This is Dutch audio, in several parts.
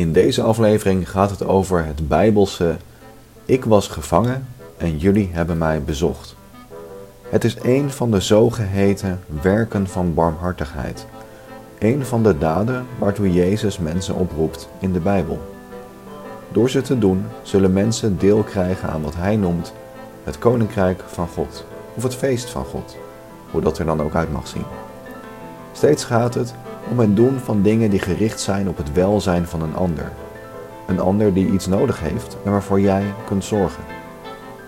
In deze aflevering gaat het over het Bijbelse Ik was gevangen en jullie hebben mij bezocht. Het is een van de zogeheten werken van barmhartigheid. Een van de daden waartoe Jezus mensen oproept in de Bijbel. Door ze te doen zullen mensen deel krijgen aan wat hij noemt het Koninkrijk van God of het feest van God, hoe dat er dan ook uit mag zien. Steeds gaat het om het doen van dingen die gericht zijn op het welzijn van een ander. Een ander die iets nodig heeft en waarvoor jij kunt zorgen.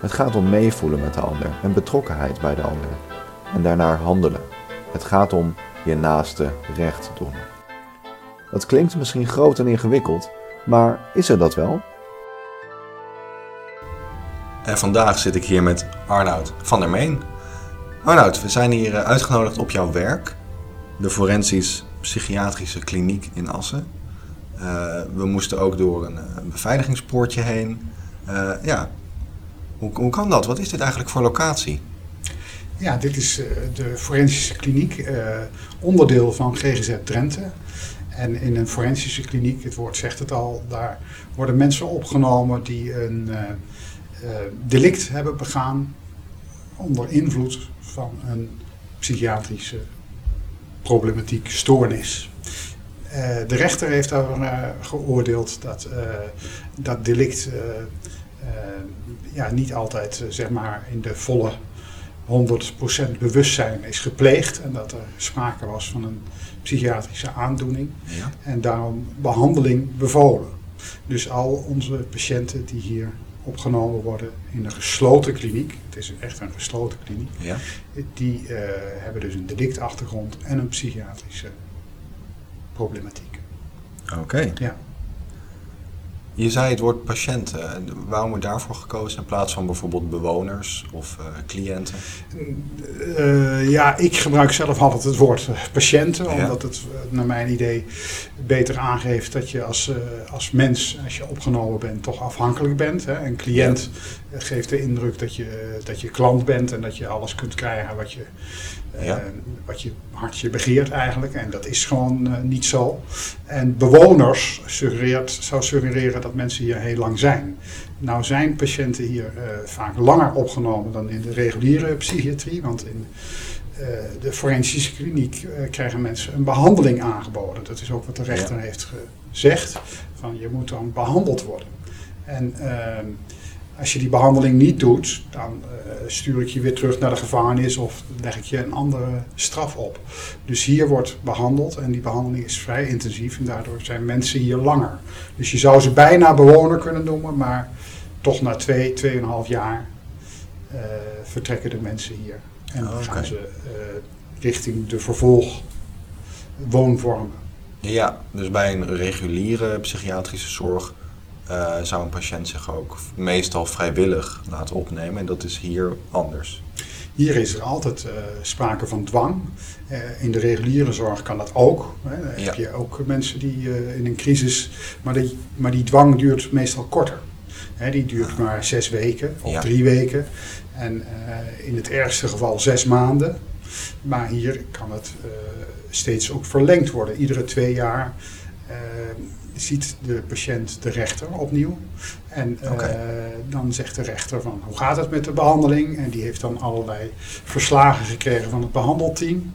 Het gaat om meevoelen met de ander en betrokkenheid bij de ander. En daarnaar handelen. Het gaat om je naaste recht doen. Dat klinkt misschien groot en ingewikkeld, maar is er dat wel? En vandaag zit ik hier met Arnoud van der Meen. Arnoud, we zijn hier eh, uitgenodigd op jouw werk, de Forensisch Psychiatrische Kliniek in Assen. Uh, we moesten ook door een, een beveiligingspoortje heen. Uh, ja, hoe, hoe kan dat? Wat is dit eigenlijk voor locatie? Ja, dit is de Forensische Kliniek, onderdeel van GGZ Drenthe. En in een forensische kliniek, het woord zegt het al, daar worden mensen opgenomen die een delict hebben begaan onder invloed van een psychiatrische problematiek, stoornis. Uh, de rechter heeft daar geoordeeld dat dat delict ja, niet altijd zeg maar in de volle 100% bewustzijn is gepleegd en dat er sprake was van een psychiatrische aandoening Ja. en daarom behandeling bevolen. Dus al onze patiënten die hier opgenomen worden in een gesloten kliniek, het is echt een gesloten kliniek, Ja. die eh, hebben dus een delictachtergrond en een psychiatrische problematiek. Oké. Ja. Je zei het woord patiënten. Waarom er daarvoor gekozen in plaats van bijvoorbeeld bewoners of uh, cliënten? Uh, ja, ik gebruik zelf altijd het woord patiënten, Ja. omdat het naar mijn idee beter aangeeft dat je als, als mens, als je opgenomen bent, toch afhankelijk bent. Hè. Een cliënt geeft de indruk dat je, dat je klant bent en dat je alles kunt krijgen wat je, Ja. wat je hartje begeert eigenlijk. En dat is gewoon niet zo. En bewoners suggereert, zou suggereren dat mensen hier heel lang zijn. Nou zijn patiënten hier uh, vaak langer opgenomen dan in de reguliere psychiatrie. Want in uh, de forensische kliniek krijgen mensen een behandeling aangeboden. Dat is ook wat de rechter Ja. heeft gezegd. Van je moet dan behandeld worden. En ehm, als je die behandeling niet doet, dan stuur ik je weer terug naar de gevangenis of leg ik je een andere straf op. Dus hier wordt behandeld en die behandeling is vrij intensief en daardoor zijn mensen hier langer. Dus je zou ze bijna bewoner kunnen noemen, maar toch na twee, tweeënhalf jaar uh, vertrekken de mensen hier. En Oh, oké. gaan ze uh, richting de vervolgwoonvormen. Ja, dus bij een reguliere psychiatrische zorg uh, zou een patiënt zich ook meestal vrijwillig laten opnemen. En dat is hier anders. Hier is er altijd uh, sprake van dwang. Uh, in de reguliere zorg kan dat ook. Hè. Dan Ja. heb je ook mensen die in een crisis. Maar die, maar die dwang duurt meestal korter. Hè, die duurt maar zes weken of Ja. drie weken. En eh, in het ergste geval zes maanden. Maar hier kan het eh, steeds ook verlengd worden. Iedere twee jaar eh, ziet de patiënt de rechter opnieuw. En eh, dan zegt de rechter van hoe gaat het met de behandeling? En die heeft dan allerlei verslagen gekregen van het behandelteam.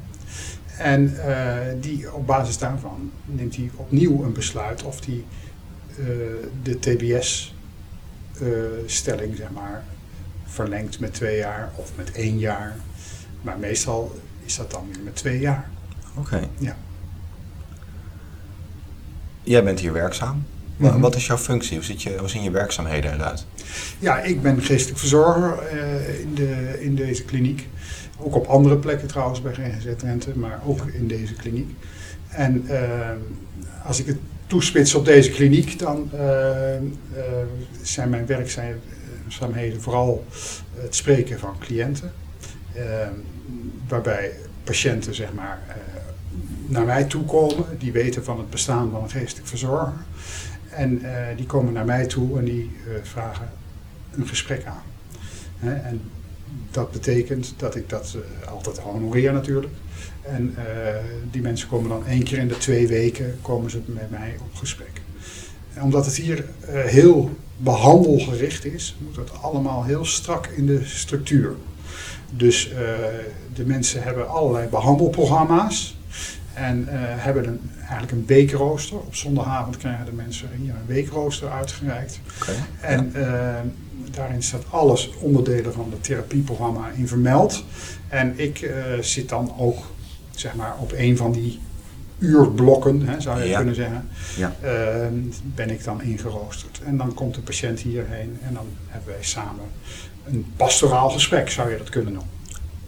En eh, die, op basis daarvan neemt hij opnieuw een besluit of hij eh, de TBS-stelling zeg maar, verlengt met twee jaar of met één jaar. Maar meestal is dat dan weer met twee jaar. Oké. Ja. Jij bent hier werkzaam. Mhm. Wat is jouw functie? Hoe, zit je, hoe zien je werkzaamheden eruit? Ja, ik ben geestelijk verzorger eh, in, de, in deze kliniek. Ook op andere plekken trouwens bij GGZ Drenthe, maar ook in deze kliniek. En eh, als ik het toespits op deze kliniek, dan eh, zijn mijn werkzaamheden vooral het spreken van cliënten. Waarbij patiënten zeg maar, naar mij toe komen, die weten van het bestaan van een geestelijk verzorger. En eh, die komen naar mij toe en die eh, vragen een gesprek aan. En dat betekent dat ik dat eh, altijd honoreer natuurlijk. En die mensen komen dan één keer in de twee weken komen ze met mij op gesprek. En omdat het hier heel behandelgericht is, moet het allemaal heel strak in de structuur. Dus de mensen hebben allerlei behandelprogramma's. En eh, hebben een, eigenlijk een weekrooster. Op zondagavond krijgen de mensen hier een weekrooster uitgereikt. En eh, daarin staat alles onderdelen van het therapieprogramma in vermeld. En ik eh, zit dan ook zeg maar, op een van die uurblokken, hè, zou je Ja. kunnen zeggen, Ja. eh, ben ik dan ingeroosterd. En dan komt de patiënt hierheen en dan hebben wij samen een pastoraal gesprek, zou je dat kunnen noemen.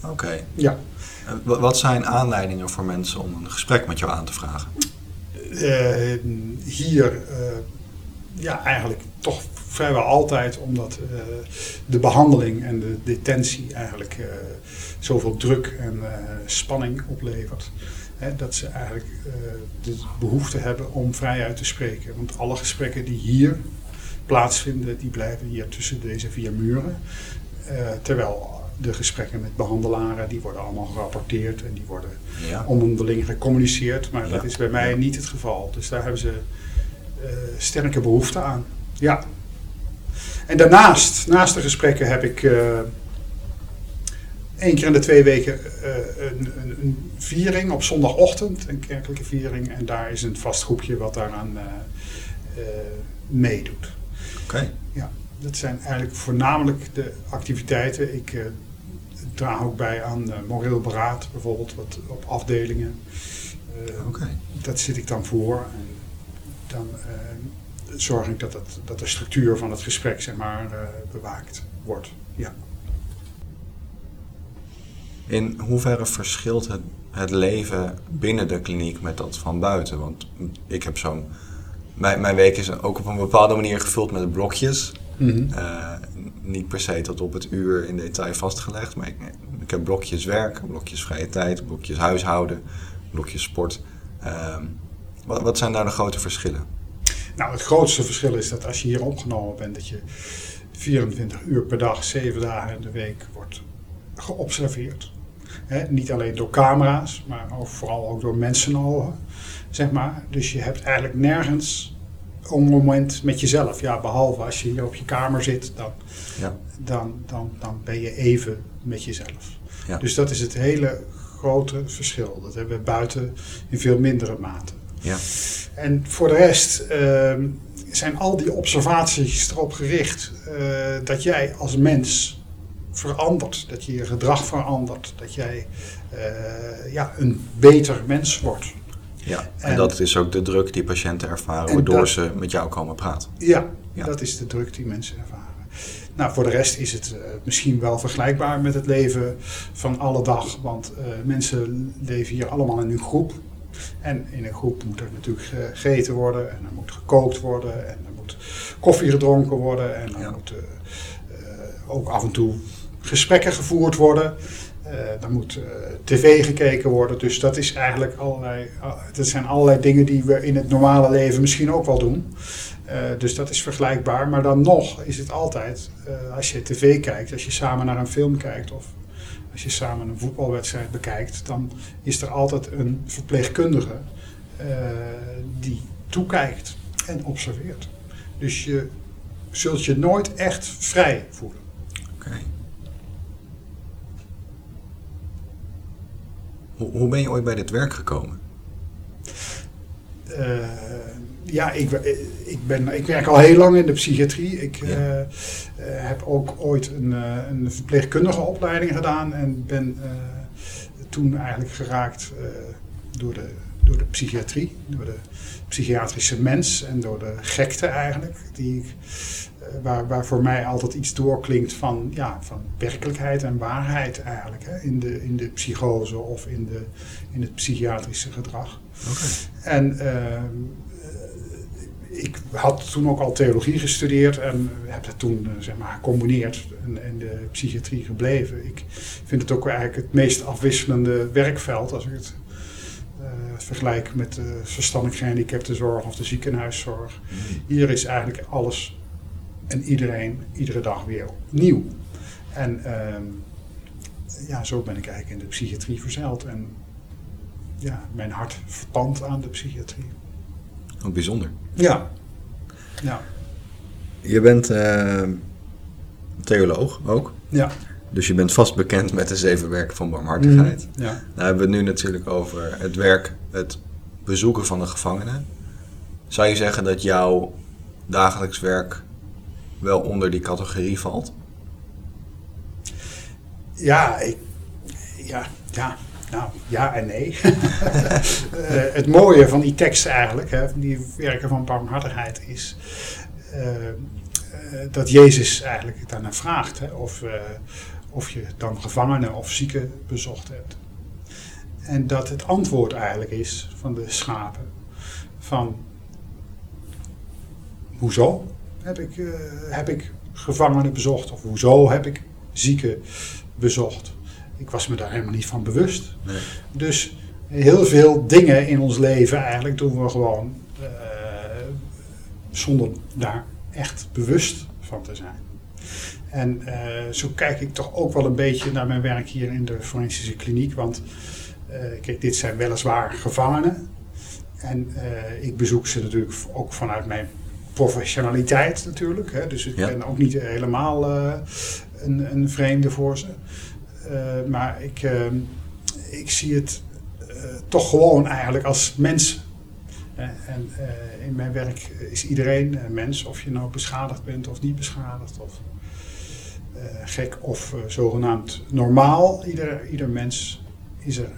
Oké. Ja. Wa- Wat zijn aanleidingen voor mensen om een gesprek met jou aan te vragen? Eh, hier, eh, ja, eigenlijk toch vrijwel altijd omdat eh, de behandeling en de detentie eigenlijk zoveel druk en spanning oplevert. Hè, dat ze eigenlijk de behoefte hebben om vrijuit te spreken. Want alle gesprekken die hier plaatsvinden, die blijven hier tussen deze vier muren. Terwijl de gesprekken met behandelaren, die worden allemaal gerapporteerd en die worden Ja. onderling gecommuniceerd. Maar dat is bij mij niet het geval. Dus daar hebben ze eh, sterke behoefte aan. Ja. En daarnaast, naast de gesprekken, heb ik eh één keer in de twee weken eh, een, een, een viering op zondagochtend, een kerkelijke viering. En daar is een vast groepje wat daaraan meedoet. Oké. Ja, dat zijn eigenlijk voornamelijk de activiteiten. Ik draag ook bij aan eh, moreel beraad, bijvoorbeeld wat op afdelingen. Eh, Oké. Dat zit ik dan voor. En dan eh, zorg ik dat, het, dat de structuur van het gesprek zeg maar, eh, bewaakt wordt. Ja. In hoeverre verschilt het, het leven binnen de kliniek met dat van buiten? Want ik heb zo'n. Mijn, mijn week is ook op een bepaalde manier gevuld met blokjes. Eh, niet per se tot op het uur in detail vastgelegd, maar ik, ik heb blokjes werk, blokjes vrije tijd, blokjes huishouden, blokjes sport. Ehm, wat, wat zijn daar de grote verschillen? Nou, het grootste verschil is dat als je hier opgenomen bent, dat je 24 uur per dag, 7 dagen in de week wordt geobserveerd. Niet alleen door camera's, maar ook, vooral ook door mensenogen. Zeg maar. Dus je hebt eigenlijk nergens moment met jezelf. Ja, behalve als je hier op je kamer zit, dan, Ja. dan, dan, dan ben je even met jezelf. Ja. Dus dat is het hele grote verschil. Dat hebben we buiten in veel mindere mate. Ja. En voor de rest ehm, zijn al die observaties erop gericht eh, dat jij als mens verandert, dat je je gedrag verandert, dat jij eh, ja, een beter mens wordt. Ja. En, En- dat is ook de druk die patiënten ervaren, En waardoor dat- ze met jou komen praten. Ja, Ja. dat is de druk die mensen ervaren. Nou, voor de rest is het eh, misschien wel vergelijkbaar met het leven van alle dag. Want eh, mensen leven hier allemaal in een groep. En in een groep moet er natuurlijk gegeten worden. En er moet gekookt worden. En er moet koffie gedronken worden. En er Ja. moet eh, ook af en toe gesprekken gevoerd worden. Eh er moet eh, tv gekeken worden. Dus dat is eigenlijk allerlei. dat zijn allerlei dingen die we in het normale leven misschien ook wel doen. Eh, dus dat is vergelijkbaar. Maar dan nog is het altijd, eh, als je tv kijkt, als je samen naar een film kijkt of als je samen een voetbalwedstrijd bekijkt, dan is er altijd een verpleegkundige eh, die toekijkt en observeert. Dus je zult je nooit echt vrij voelen. Oké. Hoe, hoe ben je ooit bij dit werk gekomen? Eh, ja, ik, eh, ik, ben, ik werk al heel lang in de psychiatrie. Ik Ja. eh, heb ook ooit een, een verpleegkundige opleiding gedaan en ben toen eigenlijk geraakt door, de, door de psychiatrie, door de psychiatrische mens en door de gekte eigenlijk, die ik, waar, waar voor mij altijd iets doorklinkt van, ja, van werkelijkheid en waarheid eigenlijk, hè, in, de, in de psychose of in, de, in het psychiatrische gedrag. En eh, ik had toen ook al theologie gestudeerd en heb dat toen eh, zeg maar gecombineerd en in de psychiatrie gebleven. Ik vind het ook eigenlijk het meest afwisselende werkveld als ik het eh, vergelijk met de verstandelijk gehandicaptenzorg of de ziekenhuiszorg. Hier is eigenlijk alles en iedereen iedere dag weer nieuw. En ehm, ja, zo ben ik eigenlijk in de psychiatrie verzeild en ja, mijn hart verpand aan de psychiatrie. Ook bijzonder. Ja, Ja. Je bent eh, theoloog ook. Ja. Dus je bent vast bekend met de zeven werken van barmhartigheid. Mhm. Ja. Nou hebben we het nu natuurlijk over het werk, het bezoeken van de gevangenen. Zou je zeggen dat jouw dagelijks werk wel onder die categorie valt? Ja, ik, ja, ja, nou, ja en nee. Eh, het mooie van die tekst eigenlijk, hè, van die werken van barmhartigheid, is eh, eh, dat Jezus eigenlijk daarna vraagt hè, of, of je dan gevangenen of zieken bezocht hebt. En dat het antwoord eigenlijk is van de schapen van hoezo heb ik, eh, heb ik gevangenen bezocht of hoezo heb ik zieken bezocht. Ik was me daar helemaal niet van bewust. Nee. Dus heel veel dingen in ons leven eigenlijk doen we gewoon eh, zonder daar echt bewust van te zijn. En eh, zo kijk ik toch ook wel een beetje naar mijn werk hier in de forensische kliniek. Want kijk, dit zijn weliswaar gevangenen. En ik bezoek ze natuurlijk ook vanuit mijn professionaliteit natuurlijk. Hè. Dus ik Ja. ben ook niet helemaal eh, een, een vreemde voor ze. Eh, maar ik, eh, ik zie het toch gewoon eigenlijk als mens. En in mijn werk is iedereen een mens, of je nou beschadigd bent of niet beschadigd, of gek of zogenaamd normaal. Ieder, ieder mens is, er,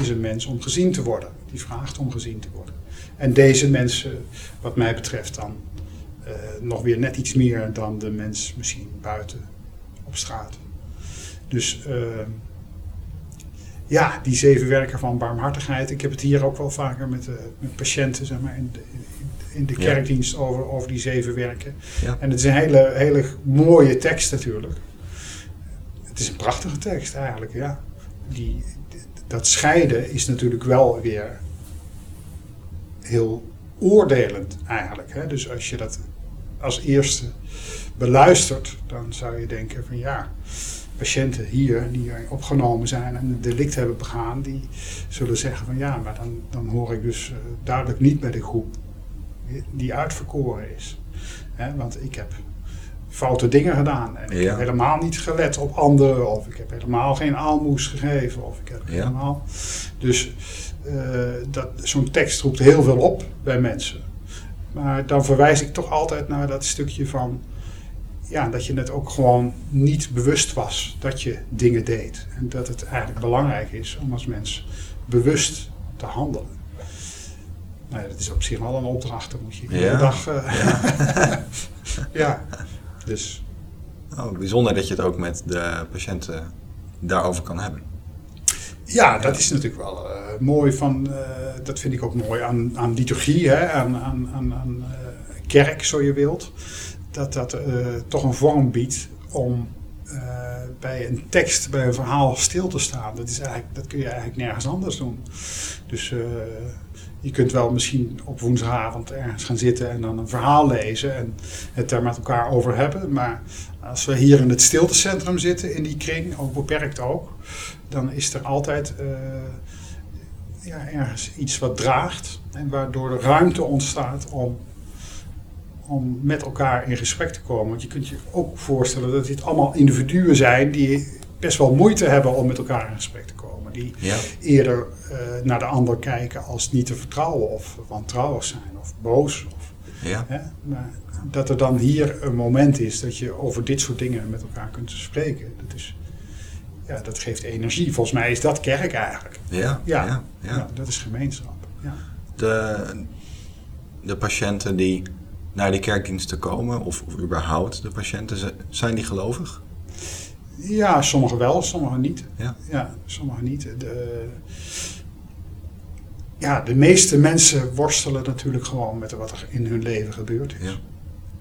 is een mens om gezien te worden, die vraagt om gezien te worden. En deze mensen, wat mij betreft, dan eh, nog weer net iets meer dan de mens misschien buiten op straat. Dus eh, ja, die zeven werken van barmhartigheid. Ik heb het hier ook wel vaker met, eh, met patiënten zeg maar, in, de, in, de Ja. kerkdienst over, over die zeven werken. Ja. En het is een hele, hele mooie tekst natuurlijk. Het is een prachtige tekst eigenlijk, ja. Die, dat scheiden is natuurlijk wel weer heel oordelend eigenlijk. Hè? Dus als je dat als eerste beluistert, dan zou je denken van ja, patiënten hier die opgenomen zijn en een delict hebben begaan, die zullen zeggen van ja, maar dan, dan hoor ik dus eh, duidelijk niet bij de groep die uitverkoren is. Want ik heb foute dingen gedaan en ik Ja. heb helemaal niet gelet op anderen of ik heb helemaal geen aalmoes gegeven of ik heb Ja. helemaal... Dus eh, dat, zo'n tekst roept heel veel op bij mensen. Maar dan verwijs ik toch altijd naar dat stukje van ja, dat je het ook gewoon niet bewust was dat je dingen deed. En dat het eigenlijk belangrijk is om als mens bewust te handelen. Nou ja, dat is op zich wel een opdracht, dat moet je iedere Ja. dag... eh, ja, dus Oh, bijzonder dat je het ook met de patiënten daarover kan hebben. Ja, dat is natuurlijk wel eh, mooi van... eh, dat vind ik ook mooi aan, aan liturgie, hè, aan, aan, aan, eh, kerk, zo je wilt. Dat dat toch een vorm biedt om bij een tekst, bij een verhaal stil te staan. Dat, is eigenlijk, dat kun je eigenlijk nergens anders doen. Dus je kunt wel misschien op woensdagavond ergens gaan zitten en dan een verhaal lezen en het daar met elkaar over hebben. Maar als we hier in het stiltecentrum zitten, in die kring, ook beperkt ook, dan is er altijd eh, ja, ergens iets wat draagt en waardoor er ruimte ontstaat om, om met elkaar in gesprek te komen. Want je kunt je ook voorstellen dat dit allemaal individuen zijn die best wel moeite hebben om met elkaar in gesprek te komen. Die Ja. eerder eh, naar de ander kijken als niet te vertrouwen of wantrouwig zijn of boos. Of, Ja. hè? Maar dat er dan hier een moment is dat je over dit soort dingen met elkaar kunt spreken, dat, is, ja, dat geeft energie. Volgens mij is dat kerk eigenlijk. Ja. Ja, ja, dat is gemeenschap. Ja. De, de patiënten die naar die kerkdiensten komen, of, of überhaupt de patiënten, zijn die gelovig? Ja, sommigen wel, sommigen niet. Ja. Ja, sommigen niet. De, ja, de meeste mensen worstelen natuurlijk gewoon met wat er in hun leven gebeurd is. Ja.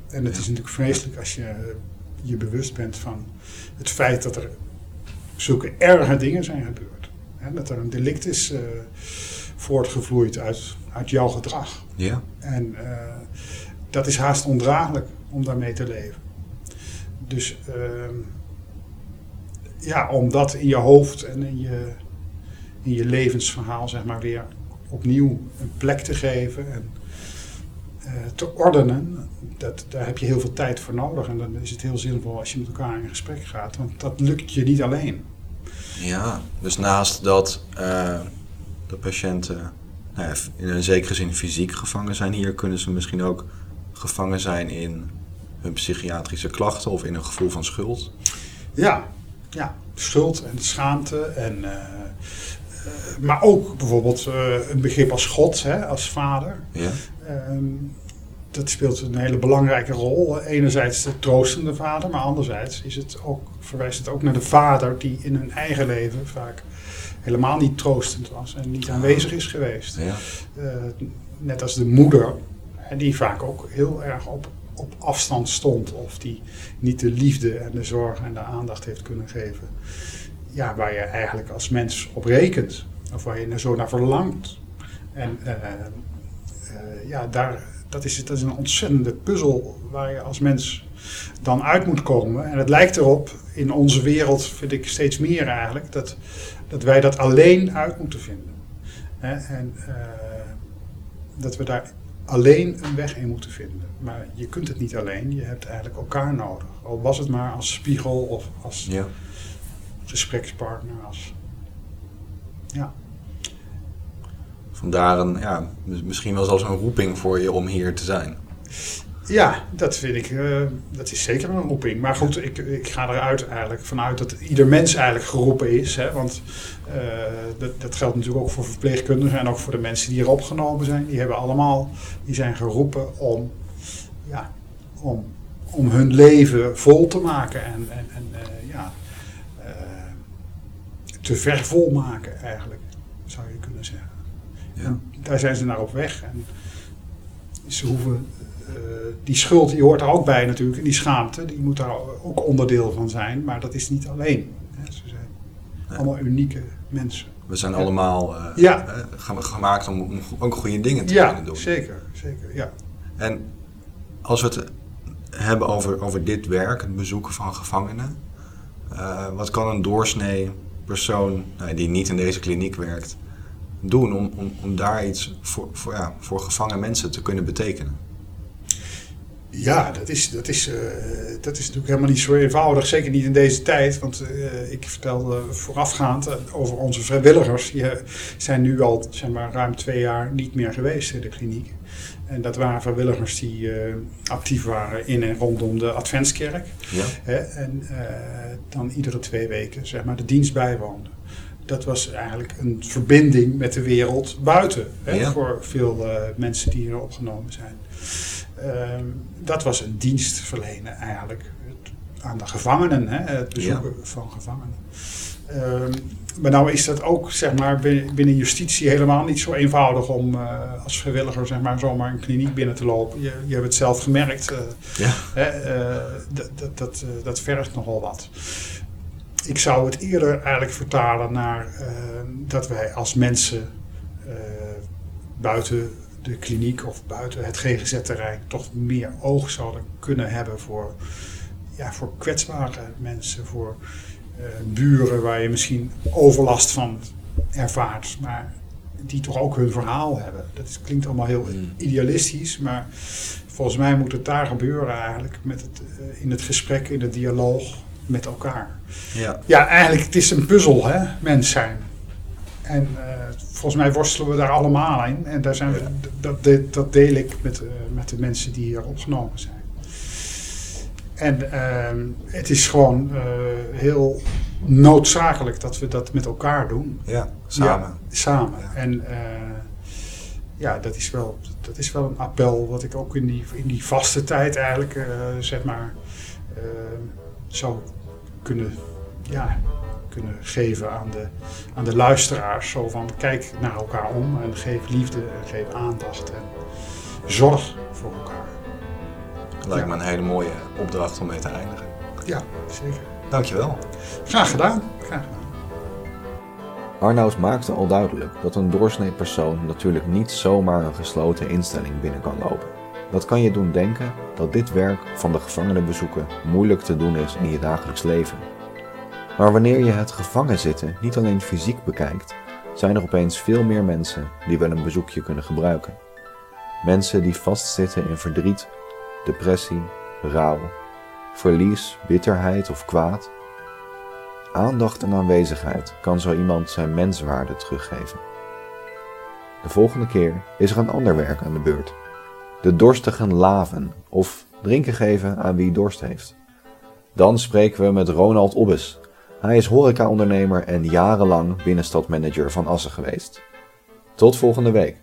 En het Ja. is natuurlijk vreselijk als je je bewust bent van het feit dat er zulke erge dingen zijn gebeurd. En dat er een delict is eh, voortgevloeid uit, uit jouw gedrag. Ja. En eh, dat is haast ondraaglijk om daarmee te leven. Dus ehm, ja, om dat in je hoofd en in je, in je levensverhaal zeg maar weer opnieuw een plek te geven en eh, te ordenen, dat, daar heb je heel veel tijd voor nodig. En dan is het heel zinvol als je met elkaar in gesprek gaat. Want dat lukt je niet alleen. Ja, dus naast dat uh, de patiënten nou ja, in een zekere zin fysiek gevangen zijn hier, kunnen ze misschien ook gevangen zijn in hun psychiatrische klachten of in een gevoel van schuld. Ja, ja schuld en schaamte. En, uh, maar ook bijvoorbeeld uh, een begrip als God, hè, als vader. Ja. Ehm, dat speelt een hele belangrijke rol. Enerzijds de troostende vader, maar anderzijds is het ook, verwijst het ook naar de vader die in hun eigen leven vaak helemaal niet troostend was en niet aanwezig is geweest. Ja. Uh, net als de moeder, die vaak ook heel erg op, op afstand stond of die niet de liefde en de zorg en de aandacht heeft kunnen geven. Ja, waar je eigenlijk als mens op rekent of waar je zo naar verlangt. En uh, uh, ja, daar, dat, is, dat is een ontzettende puzzel waar je als mens dan uit moet komen. En het lijkt erop, in onze wereld vind ik steeds meer eigenlijk, dat, dat wij dat alleen uit moeten vinden. Hè? En uh, dat we daar alleen een weg in moeten vinden. Maar je kunt het niet alleen, je hebt eigenlijk elkaar nodig. Al was het maar als spiegel of als Ja. gesprekspartner. Als, ja. Vandaar een, ja, mis- misschien wel zelfs een roeping voor je om hier te zijn. Ja, dat vind ik, eh, dat is zeker een roeping. Maar goed, ik, ik ga eruit eigenlijk vanuit dat ieder mens eigenlijk geroepen is. Hè? Want eh, dat, dat geldt natuurlijk ook voor verpleegkundigen en ook voor de mensen die hier opgenomen zijn. Die hebben allemaal, die zijn geroepen om, ja, om, om hun leven vol te maken en, en, en eh, ja, te vervol maken eigenlijk, zou je kunnen zeggen. Ja. En daar zijn ze naar op weg. En ze hoeven, die schuld die hoort er ook bij natuurlijk. En die schaamte, die moet daar ook onderdeel van zijn. Maar dat is niet alleen. Hè. Ze zijn allemaal unieke mensen. We zijn allemaal eh, Ja. eh, gem- gemaakt om, om ook goede dingen te kunnen doen. zeker. zeker ja. En als we het hebben over, over dit werk, het bezoeken van gevangenen, eh, wat kan een doorsnee persoon nou, die niet in deze kliniek werkt doen om, om, om daar iets voor, voor, ja, voor gevangen mensen te kunnen betekenen? Ja, dat is, dat, is, eh, dat is natuurlijk helemaal niet zo eenvoudig. Zeker niet in deze tijd. Want eh, ik vertelde voorafgaand eh, over onze vrijwilligers. Die zijn nu al zeg maar, ruim twee jaar niet meer geweest in de kliniek. En dat waren vrijwilligers die actief waren in en rondom de Adventskerk. Ja. Hè, en dan iedere twee weken zeg maar, de dienst bijwoonden. Dat was eigenlijk een verbinding met de wereld buiten. Hè, Ja. Voor veel eh, mensen die hier opgenomen zijn. Ehm, dat was een dienst verlenen eigenlijk aan de gevangenen, hè, het bezoeken van gevangenen. Ehm, maar nou is dat ook zeg maar, binnen justitie helemaal niet zo eenvoudig om eh, als vrijwilliger zeg maar, zomaar een kliniek binnen te lopen. Je, je hebt het zelf gemerkt. eh, Ja. Hè, dat, dat, dat, dat vergt nogal wat. Ik zou het eerder eigenlijk vertalen naar eh, dat wij als mensen eh, buiten de kliniek of buiten het GGZ-terrein toch meer oog zouden kunnen hebben voor, ja, voor kwetsbare mensen, voor eh, buren waar je misschien overlast van ervaart, maar die toch ook hun verhaal hebben. Dat is, klinkt allemaal heel Mm. idealistisch, maar volgens mij moet het daar gebeuren eigenlijk met het, eh, in het gesprek, in de dialoog met elkaar. Ja. Ja, eigenlijk het is een puzzel, hè, mens zijn. En eh, volgens mij worstelen we daar allemaal in. En daar zijn we, dat, dat, dat deel ik met, eh, met de mensen die hier opgenomen zijn. En ehm, het is gewoon eh, heel noodzakelijk dat we dat met elkaar doen. ja, samen. Ja, samen. Ja. En ja, dat is, wel, dat is wel een appel wat ik ook in die, in die vaste tijd eigenlijk, zeg maar, zou kunnen, ja, kunnen geven aan de, aan de luisteraars. Zo van, kijk naar elkaar om en geef liefde en geef aandacht en zorg voor elkaar. Lijkt Ja. me een hele mooie opdracht om mee te eindigen. Ja, zeker. Dankjewel. Graag gedaan. Graag gedaan. Arnoud maakte al duidelijk dat een doorsnee persoon natuurlijk niet zomaar een gesloten instelling binnen kan lopen. Dat kan je doen denken dat dit werk van de gevangenenbezoeken moeilijk te doen is in je dagelijks leven. Maar wanneer je het gevangen zitten niet alleen fysiek bekijkt, zijn er opeens veel meer mensen die wel een bezoekje kunnen gebruiken. Mensen die vastzitten in verdriet, depressie, rouw, verlies, bitterheid of kwaad? Aandacht en aanwezigheid kan zo iemand zijn menswaarde teruggeven. De volgende keer is er een ander werk aan de beurt. De dorstigen laven of drinken geven aan wie dorst heeft. Dan spreken we met Ronald Obbes. Hij is horecaondernemer en jarenlang binnenstadmanager van Assen geweest. Tot volgende week.